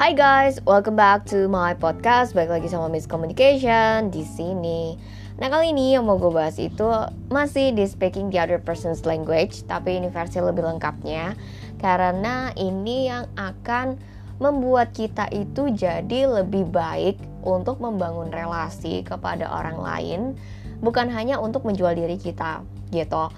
Hi guys, welcome back to my podcast. Balik lagi sama Miss Communication di sini. Nah kali ini yang mau gue bahas itu masih di speaking the other person's language, tapi ini versi lebih lengkapnya karena ini yang akan membuat kita itu jadi lebih baik untuk membangun relasi kepada orang lain, bukan hanya untuk menjual diri kita gitu.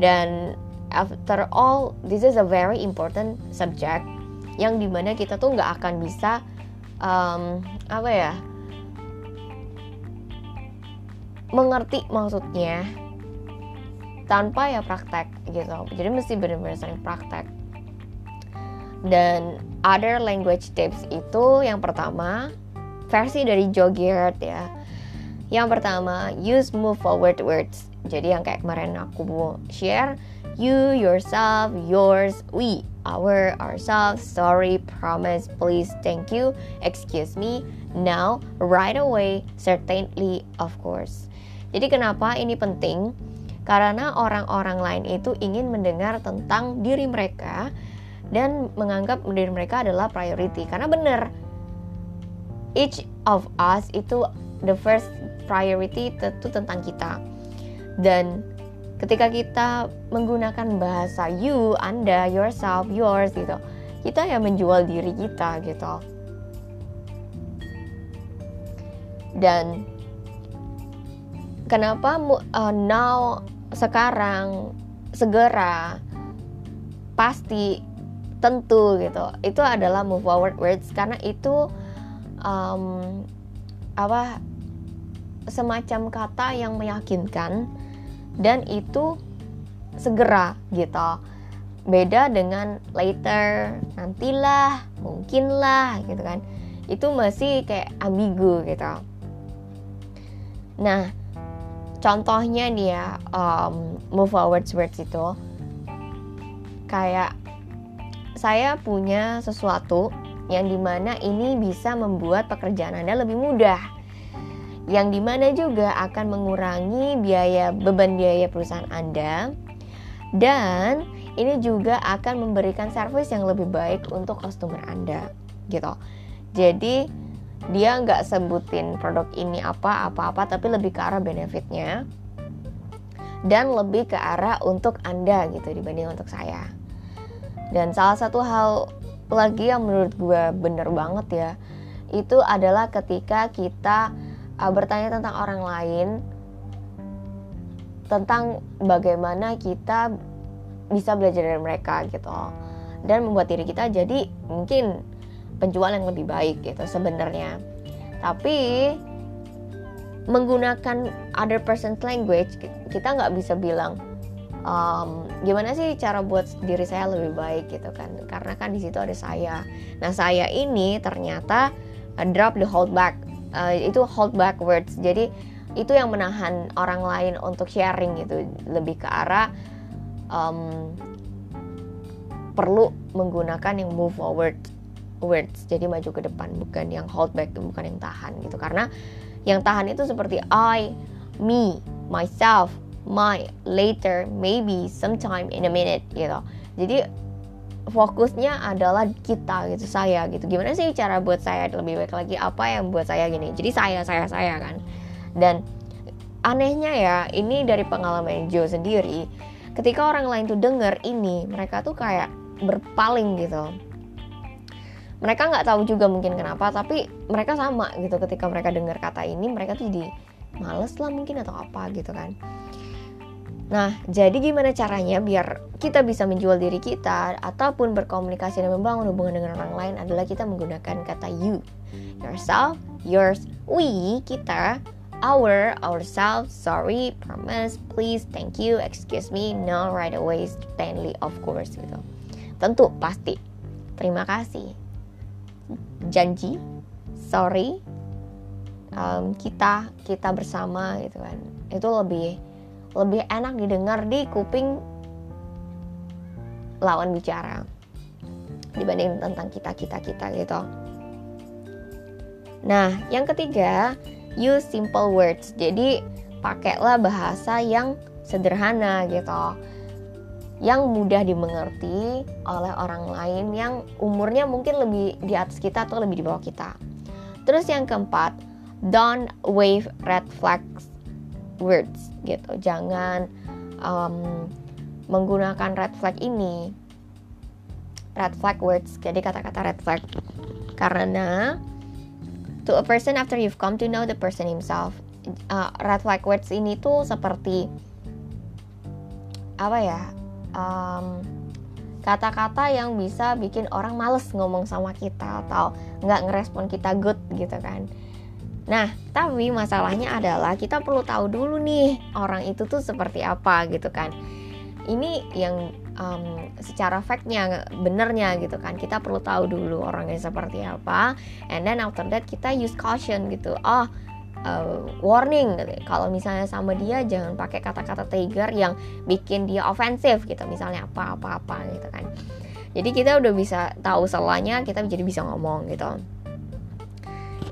Dan after all, this is a very important subject yang di mana kita tuh nggak akan bisa um, apa ya mengerti maksudnya tanpa ya praktek gitu. Jadi mesti benar-benar sering praktek. Dan other language tips itu yang pertama versi dari Joe ya. Yang pertama use move forward words. Jadi yang kayak kemarin aku mau share you yourself yours we our, ourselves, sorry, promise, please, thank you, excuse me, now, right away, certainly, of course. Jadi kenapa ini penting? Karena orang-orang lain itu ingin mendengar tentang diri mereka dan menganggap diri mereka adalah priority. Karena benar, each of us itu the first priority itu tentang kita. Dan ketika kita menggunakan bahasa you, anda, yourself, yours gitu, kita ya menjual diri kita gitu. Dan kenapa uh, now sekarang segera pasti tentu gitu. Itu adalah move forward words. Karena itu um, apa semacam kata yang meyakinkan dan itu segera gitu. Beda dengan later nantilah mungkinlah gitu kan. Itu masih kayak ambigu gitu. Nah contohnya nih ya um, move forward words itu. Kayak saya punya sesuatu yang di mana ini bisa membuat pekerjaan anda lebih mudah yang di mana juga akan mengurangi biaya beban biaya perusahaan Anda dan ini juga akan memberikan service yang lebih baik untuk customer Anda gitu. Jadi dia nggak sebutin produk ini apa apa apa tapi lebih ke arah benefitnya dan lebih ke arah untuk Anda gitu dibanding untuk saya. Dan salah satu hal lagi yang menurut gue bener banget ya itu adalah ketika kita uh, bertanya tentang orang lain tentang bagaimana kita bisa belajar dari mereka gitu. Dan membuat diri kita jadi mungkin penjual yang lebih baik gitu sebenarnya. Tapi menggunakan other person's language kita nggak bisa bilang um, gimana sih cara buat diri saya lebih baik? gitu kan. Karena kan di situ ada saya. Nah saya ini ternyata uh, drop the hold back uh, itu hold back words jadi itu yang menahan orang lain untuk sharing gitu. Lebih ke arah um, perlu menggunakan yang move forward words. Jadi maju ke depan bukan yang hold back bukan yang tahan gitu. Karena yang tahan itu seperti I me myself my later maybe sometime in a minute gitu. Jadi fokusnya adalah kita gitu saya gitu. Gimana sih cara buat saya lebih baik lagi? Apa yang buat saya gini? Jadi saya saya saya kan. Dan anehnya ya ini dari pengalaman Joe sendiri ketika orang lain tuh denger ini mereka tuh kayak berpaling gitu. Mereka nggak tahu juga mungkin kenapa tapi mereka sama gitu. Ketika mereka dengar kata ini mereka tuh jadi males lah mungkin atau apa gitu kan Nah, jadi gimana caranya biar kita bisa menjual diri kita ataupun berkomunikasi dan membangun hubungan dengan orang lain adalah kita menggunakan kata you. Yourself, yours, we, kita, our, ourselves, sorry, promise, please, thank you, excuse me, no, right away, Stanley, of course gitu. Tentu, pasti. Terima kasih. Janji, sorry, um, kita, kita bersama gitu kan. Itu lebih lebih enak didengar di kuping lawan bicara dibanding tentang kita kita kita gitu. Nah, yang ketiga, use simple words. Jadi pakailah bahasa yang sederhana gitu. yang mudah dimengerti oleh orang lain yang umurnya mungkin lebih di atas kita atau lebih di bawah kita. Terus yang keempat, don't wave red flags words gitu. Jangan um, menggunakan red flag ini. Red flag words jadi kata-kata red flag. Karena to a person after you've come to know the person himself uh, red flag words ini tuh seperti apa ya um, kata-kata yang bisa bikin orang males ngomong sama kita atau nggak ngerespon kita good gitu kan Nah, tapi masalahnya adalah kita perlu tahu dulu nih orang itu tuh seperti apa gitu kan. Ini yang um, secara factnya benernya gitu kan. Kita perlu tahu dulu orangnya seperti apa. And then after that kita use caution gitu. Oh, uh, warning gitu. Kalau misalnya sama dia jangan pakai kata-kata trigger yang bikin dia ofensif gitu. Misalnya apa-apa-apa gitu kan. Jadi kita udah bisa tahu salahnya, kita jadi bisa ngomong gitu.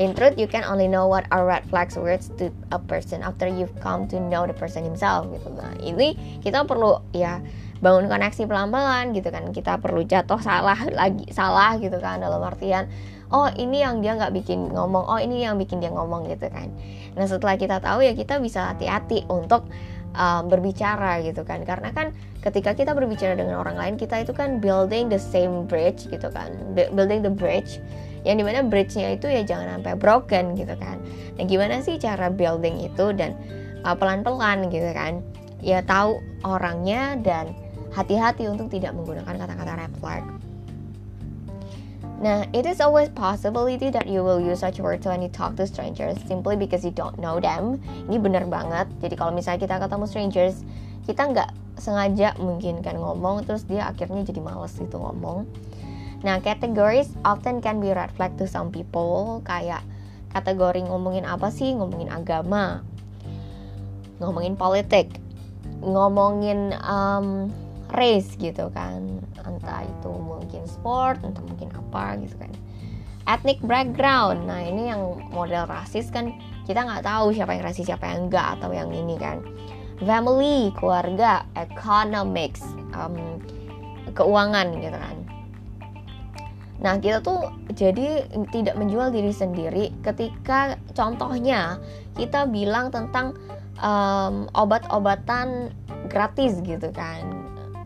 In truth, you can only know what are red flags words to a person after you've come to know the person himself gitu. Nah, ini kita perlu ya bangun koneksi pelan-pelan gitu kan. Kita perlu jatuh salah lagi salah gitu kan dalam artian oh ini yang dia nggak bikin ngomong, oh ini yang bikin dia ngomong gitu kan. Nah setelah kita tahu ya kita bisa hati-hati untuk um, berbicara gitu kan karena kan ketika kita berbicara dengan orang lain kita itu kan building the same bridge gitu kan building the bridge yang di mana bridge-nya itu ya jangan sampai broken gitu kan nah gimana sih cara building itu dan uh, pelan-pelan gitu kan ya tahu orangnya dan hati-hati untuk tidak menggunakan kata-kata red flag Nah, it is always possibility that you will use such words when you talk to strangers simply because you don't know them. Ini benar banget. Jadi kalau misalnya kita ketemu strangers, kita nggak sengaja mungkin kan ngomong, terus dia akhirnya jadi males gitu ngomong. Nah, categories often can be red flag to some people. Kayak kategori ngomongin apa sih? Ngomongin agama, ngomongin politik, ngomongin um, race gitu kan. Entah itu mungkin sport, entah mungkin apa gitu kan. Ethnic background. Nah, ini yang model rasis kan kita nggak tahu siapa yang rasis, siapa yang enggak atau yang ini kan. Family, keluarga, economics, um, keuangan gitu kan Nah, kita tuh jadi tidak menjual diri sendiri ketika contohnya kita bilang tentang um, obat-obatan gratis gitu kan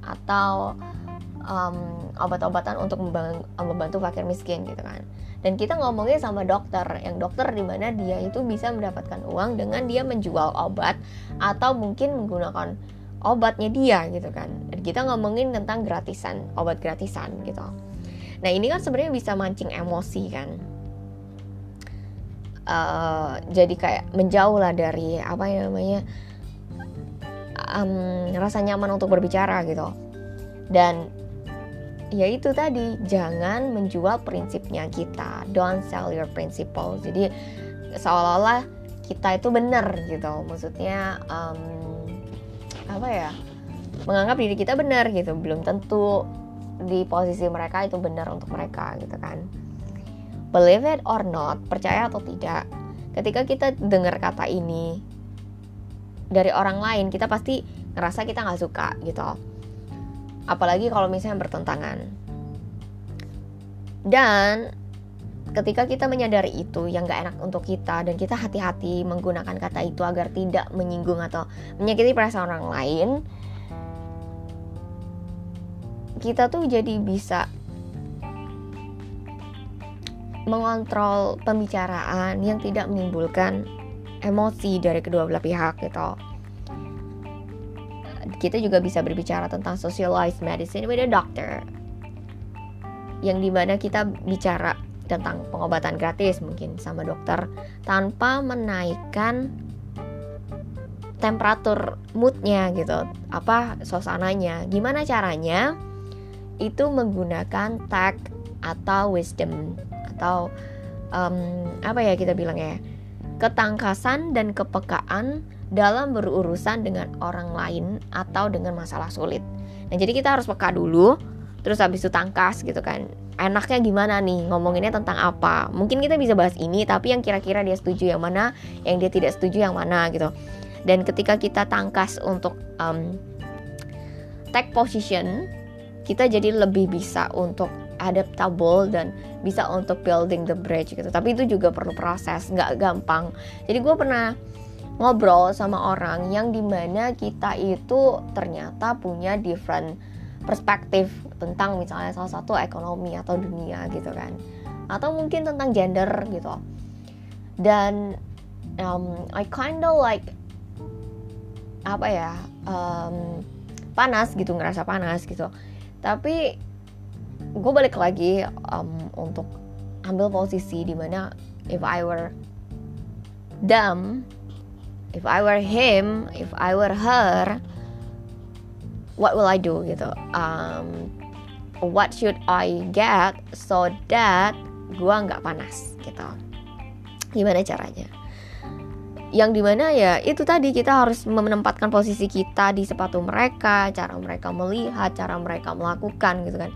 atau um, obat-obatan untuk membantu fakir miskin gitu kan. Dan kita ngomongnya sama dokter, yang dokter di mana dia itu bisa mendapatkan uang dengan dia menjual obat atau mungkin menggunakan obatnya dia gitu kan. Dan kita ngomongin tentang gratisan, obat gratisan gitu. Nah ini kan sebenarnya bisa mancing emosi kan. Uh, jadi kayak menjauh lah dari apa ya namanya um, rasa nyaman untuk berbicara gitu. Dan ya itu tadi jangan menjual prinsipnya kita. Don't sell your principle. Jadi seolah-olah kita itu benar gitu. Maksudnya um, apa ya? Menganggap diri kita benar gitu. Belum tentu di posisi mereka itu benar untuk mereka gitu kan. Believe it or not percaya atau tidak ketika kita dengar kata ini dari orang lain kita pasti ngerasa kita nggak suka gitu. Apalagi kalau misalnya bertentangan. Dan ketika kita menyadari itu yang gak enak untuk kita dan kita hati-hati menggunakan kata itu agar tidak menyinggung atau menyakiti perasaan orang lain kita tuh jadi bisa mengontrol pembicaraan yang tidak menimbulkan emosi dari kedua belah pihak gitu. Kita juga bisa berbicara tentang socialized medicine with a doctor. Yang di mana kita bicara tentang pengobatan gratis mungkin sama dokter tanpa menaikkan temperatur moodnya gitu apa suasananya gimana caranya itu menggunakan tag atau wisdom atau um, apa ya kita bilang ya ketangkasan dan kepekaan dalam berurusan dengan orang lain atau dengan masalah sulit. Nah jadi kita harus peka dulu, terus habis itu tangkas gitu kan. Enaknya gimana nih ngomonginnya tentang apa? Mungkin kita bisa bahas ini, tapi yang kira-kira dia setuju yang mana, yang dia tidak setuju yang mana gitu. Dan ketika kita tangkas untuk um, take position kita jadi lebih bisa untuk adaptable dan bisa untuk building the bridge gitu. Tapi itu juga perlu proses nggak gampang. Jadi gue pernah ngobrol sama orang yang di mana kita itu ternyata punya different perspektif tentang misalnya salah satu ekonomi atau dunia gitu kan. Atau mungkin tentang gender gitu. Dan um, I kinda like apa ya um, panas gitu ngerasa panas gitu tapi gue balik lagi um, untuk ambil posisi di mana if I were them if I were him if I were her what will I do gitu? Um, what should I get so that gue nggak panas gitu? Gimana caranya yang di mana ya itu tadi kita harus menempatkan posisi kita di sepatu mereka cara mereka melihat cara mereka melakukan gitu kan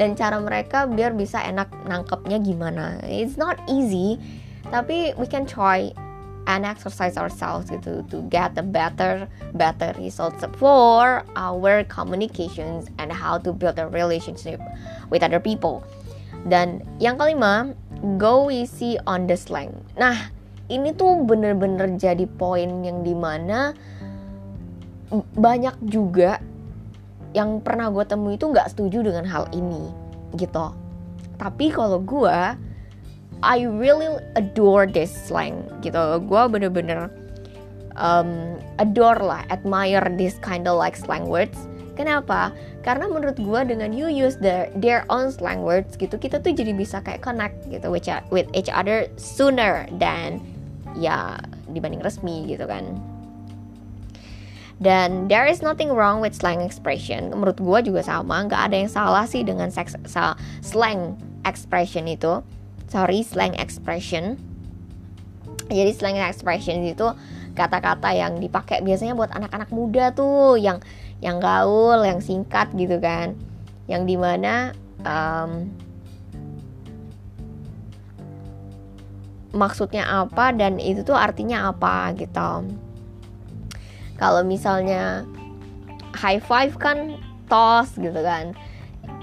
dan cara mereka biar bisa enak nangkepnya gimana it's not easy tapi we can try and exercise ourselves gitu to get the better better results for our communications and how to build a relationship with other people. Dan yang kelima, go easy on the slang. Nah, ini tuh bener-bener jadi poin yang di mana banyak juga yang pernah gue temui itu nggak setuju dengan hal ini gitu. Tapi kalau gue I really adore this slang gitu. Gue bener-bener um, adore lah admire this kind of like slang words. Kenapa? Karena menurut gue dengan you use their their own slang words gitu kita tuh jadi bisa kayak connect gitu with, with each other sooner than ya dibanding resmi gitu kan. Dan there is nothing wrong with slang expression. Menurut gue juga sama nggak ada yang salah sih dengan seks, slang expression itu. Sorry slang expression. Jadi slang expression itu kata-kata yang dipakai biasanya buat anak-anak muda tuh yang yang gaul yang singkat gitu kan. Yang di mana um, maksudnya apa dan itu tuh artinya apa gitu. Kalau misalnya high five kan toss gitu kan.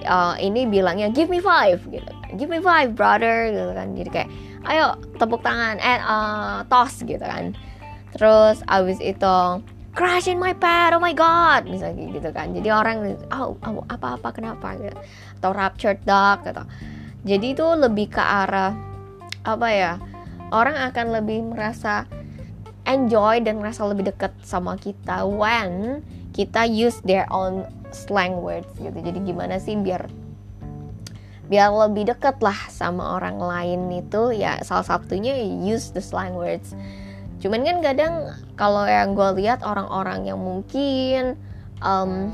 Uh, ini bilangnya give me five gitu. Give me five brother gitu kan. Jadi kayak ayo tepuk tangan eh uh, toss gitu kan. Terus abis itu crash in my pad oh my god misalnya gitu kan. Jadi orang oh, oh apa apa kenapa? gitu. Atau raptured dog gitu. Jadi itu lebih ke arah apa ya orang akan lebih merasa enjoy dan merasa lebih dekat sama kita when kita use their own slang words gitu. Jadi gimana sih biar biar lebih deket lah sama orang lain itu. Ya salah satunya use the slang words. Cuman kan kadang kalau yang gue lihat orang-orang yang mungkin um,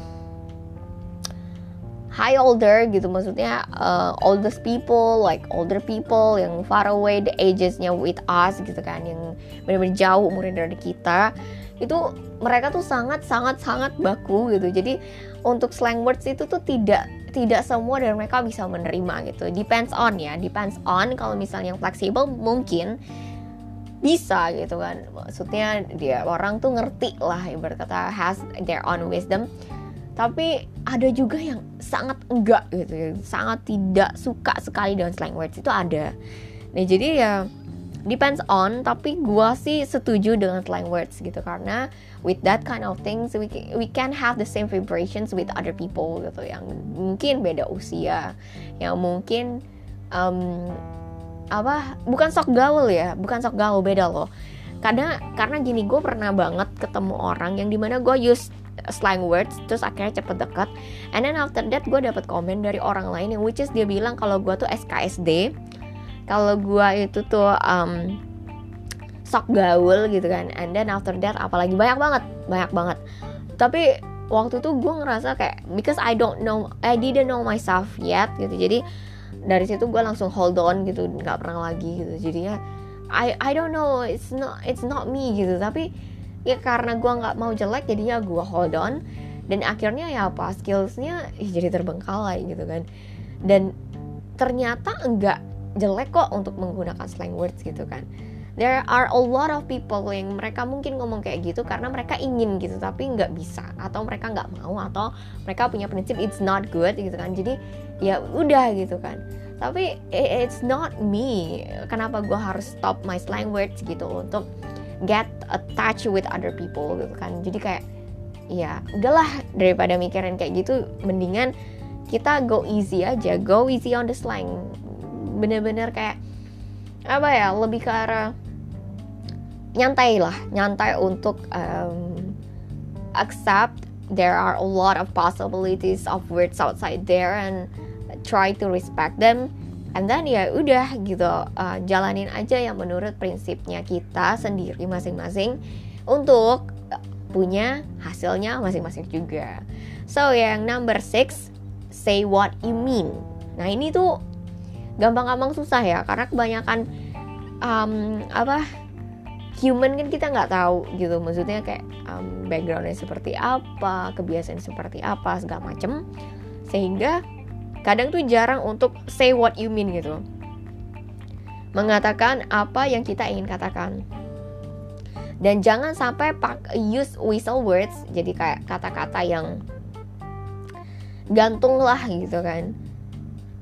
high older gitu maksudnya uh, oldest people like older people yang far away the agesnya with us gitu kan yang benar-benar jauh umurnya dari kita itu mereka tuh sangat sangat sangat baku gitu. Jadi untuk slang words itu tuh tidak tidak semua dari mereka bisa menerima gitu. Depends on ya depends on kalau misalnya yang fleksibel mungkin bisa gitu kan. Maksudnya dia orang tuh ngerti lah ibarat kata has their own wisdom tapi ada juga yang sangat enggak gitu sangat tidak suka sekali dengan slang words. Itu ada. Nah jadi ya depends on tapi gua sih setuju dengan slang words gitu. Karena with that kind of things we we can have the same vibrations with other people gitu. Yang mungkin beda usia yang mungkin um, apa bukan sok gaul ya bukan sok gaul beda loh. Karena karena gini gue pernah banget ketemu orang yang di mana gue use slang words terus akhirnya cepet dekat and then after that gue dapet komen dari orang lain yang which is dia bilang kalau gue tuh SKSD kalau gue itu tuh um, sok gaul gitu kan. And then after that apalagi banyak banget banyak banget. Tapi waktu itu gue ngerasa kayak because I don't know I didn't know myself yet gitu. Jadi dari situ gue langsung hold on gitu nggak pernah lagi gitu. Jadinya I I don't know it's not it's not me gitu. Tapi ya karena gue nggak mau jelek jadinya gue hold on. Dan akhirnya ya apa skillsnya jadi terbengkalai gitu kan. Dan ternyata enggak jelek kok untuk menggunakan slang words gitu kan. There are a lot of people yang mereka mungkin ngomong kayak gitu karena mereka ingin gitu tapi nggak bisa. Atau mereka nggak mau atau mereka punya prinsip it's not good gitu kan. Jadi ya udah gitu kan. Tapi it's not me. Kenapa gue harus stop my slang words gitu untuk get attached with other people gitu kan. Jadi kayak ya udahlah daripada mikirin kayak gitu mendingan kita go easy aja go easy on the slang. Bener-bener kayak apa ya lebih ke arah nyantai lah nyantai untuk um, accept there are a lot of possibilities of words outside there and try to respect them and then ya udah gitu uh, jalanin aja yang menurut prinsipnya kita sendiri masing-masing untuk punya hasilnya masing-masing juga. So yang number six say what you mean. Nah ini tuh gampang-gampang susah ya karena kebanyakan um, apa human kan kita nggak tahu gitu. Maksudnya kayak um, backgroundnya seperti apa kebiasaan seperti apa segala macem. Sehingga kadang tuh jarang untuk say what you mean gitu. Mengatakan apa yang kita ingin katakan. Dan jangan sampai pak use whistle words jadi kayak kata-kata yang gantung lah gitu kan.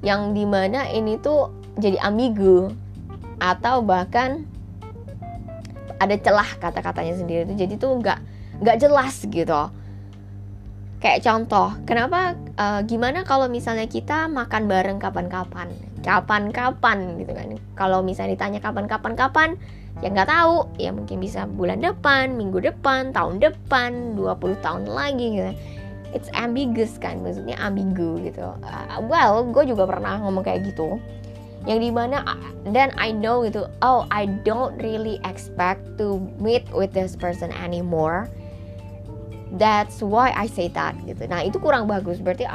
Yang di mana ini tuh jadi ambigu atau bahkan ada celah kata-katanya sendiri itu jadi tuh nggak nggak jelas gitu kayak contoh kenapa uh, gimana kalau misalnya kita makan bareng kapan-kapan? Kapan-kapan gitu kan. Kalau misalnya ditanya kapan-kapan kapan ya nggak tahu. Ya mungkin bisa bulan depan minggu depan tahun depan 20 tahun lagi gitu. It's ambiguous kan maksudnya ambigu gitu. Uh, well gue juga pernah ngomong kayak gitu. Yang di mana dan I know gitu oh I don't really expect to meet with this person anymore that's why I say that gitu. Nah itu kurang bagus. Berarti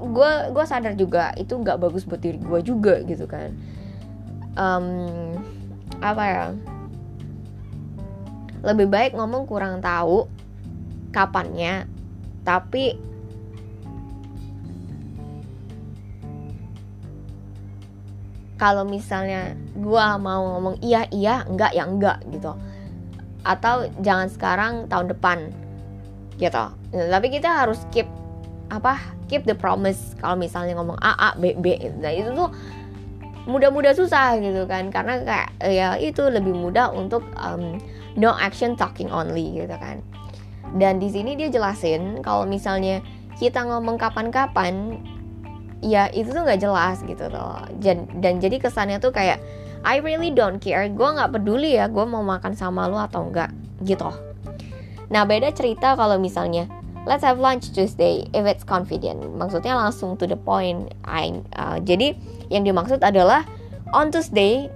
gue uh, gue sadar juga itu nggak bagus buat diri gue juga gitu kan. Um, apa ya? Lebih baik ngomong kurang tahu kapannya tapi kalau misalnya gue mau ngomong iya iya enggak ya enggak gitu. Atau jangan sekarang tahun depan gitu. Tapi kita harus keep apa keep the promise. Kalau misalnya ngomong A A B B nah itu tuh mudah-mudah susah gitu kan. Karena kayak ya itu lebih mudah untuk um, no action talking only gitu kan. Dan di sini dia jelasin kalau misalnya kita ngomong kapan-kapan ya itu tuh nggak jelas gitu loh. Dan, dan jadi kesannya tuh kayak I really don't care. Gue nggak peduli ya gue mau makan sama lu atau enggak gitu nah beda cerita kalau misalnya let's have lunch Tuesday if it's convenient. Maksudnya langsung to the point. I, uh, jadi yang dimaksud adalah on Tuesday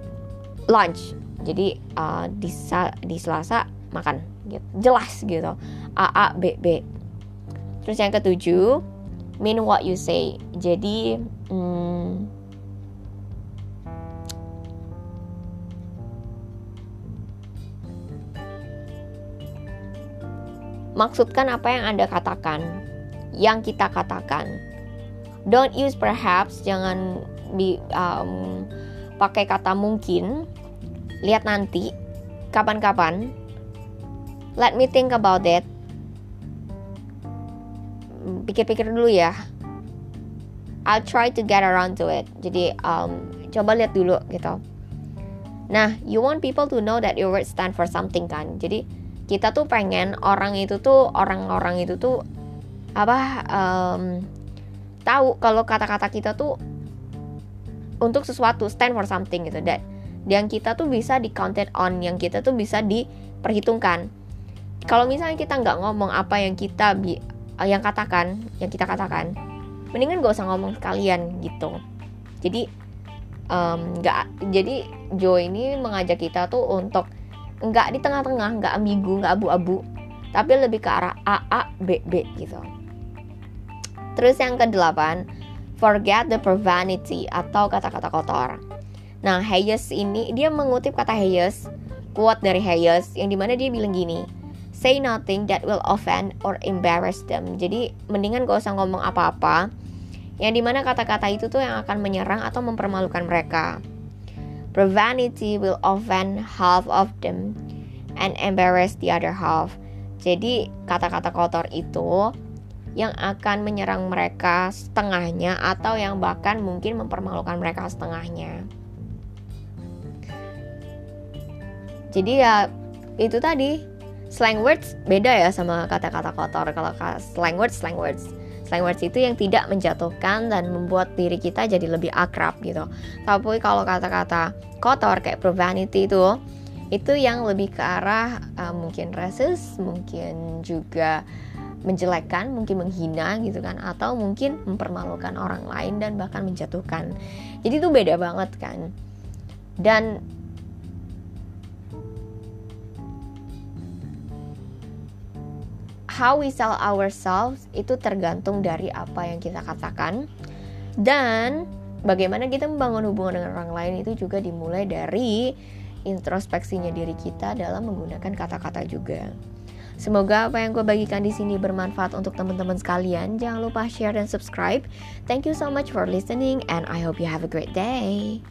lunch. Jadi uh, di, di Selasa makan. Gitu. Jelas gitu. A A B B. Terus yang ketujuh mean what you say. Jadi hmm, maksudkan apa yang anda katakan. Yang kita katakan. Don't use perhaps jangan bi, um, pakai kata mungkin. Lihat nanti kapan-kapan. Let me think about it. Pikir-pikir dulu ya. I'll try to get around to it. Jadi um, coba lihat dulu gitu. Nah you want people to know that your words stand for something kan? Jadi kita tuh pengen orang itu tuh orang-orang itu tuh apa um, tahu kalau kata-kata kita tuh untuk sesuatu stand for something gitu. Dan yang kita tuh bisa di counted on yang kita tuh bisa diperhitungkan. Kalau misalnya kita nggak ngomong apa yang kita bi uh, yang katakan yang kita katakan mendingan gak usah ngomong sekalian gitu. Jadi nggak um, jadi Joe ini mengajak kita tuh untuk nggak di tengah-tengah nggak ambigu nggak abu-abu tapi lebih ke arah A A B B gitu terus yang kedelapan forget the profanity atau kata-kata kotor nah Hayes ini dia mengutip kata Hayes quote dari Hayes yang di mana dia bilang gini say nothing that will offend or embarrass them. Jadi mendingan gak usah ngomong apa-apa yang di mana kata-kata itu tuh yang akan menyerang atau mempermalukan mereka. Profanity will offend half of them and embarrass the other half. Jadi kata-kata kotor itu yang akan menyerang mereka setengahnya atau yang bahkan mungkin mempermalukan mereka setengahnya. Jadi ya itu tadi slang words beda ya sama kata-kata kotor. Kalau slang words slang words slang words itu yang tidak menjatuhkan dan membuat diri kita jadi lebih akrab gitu. Tapi kalau kata-kata kotor kayak profanity itu itu yang lebih ke arah uh, mungkin racist, mungkin juga menjelekkan, mungkin menghina gitu kan, atau mungkin mempermalukan orang lain dan bahkan menjatuhkan. Jadi itu beda banget kan. Dan how we sell ourselves itu tergantung dari apa yang kita katakan dan bagaimana kita membangun hubungan dengan orang lain itu juga dimulai dari introspeksinya diri kita dalam menggunakan kata-kata juga. Semoga apa yang gue bagikan di sini bermanfaat untuk teman-teman sekalian. Jangan lupa share dan subscribe. Thank you so much for listening and I hope you have a great day.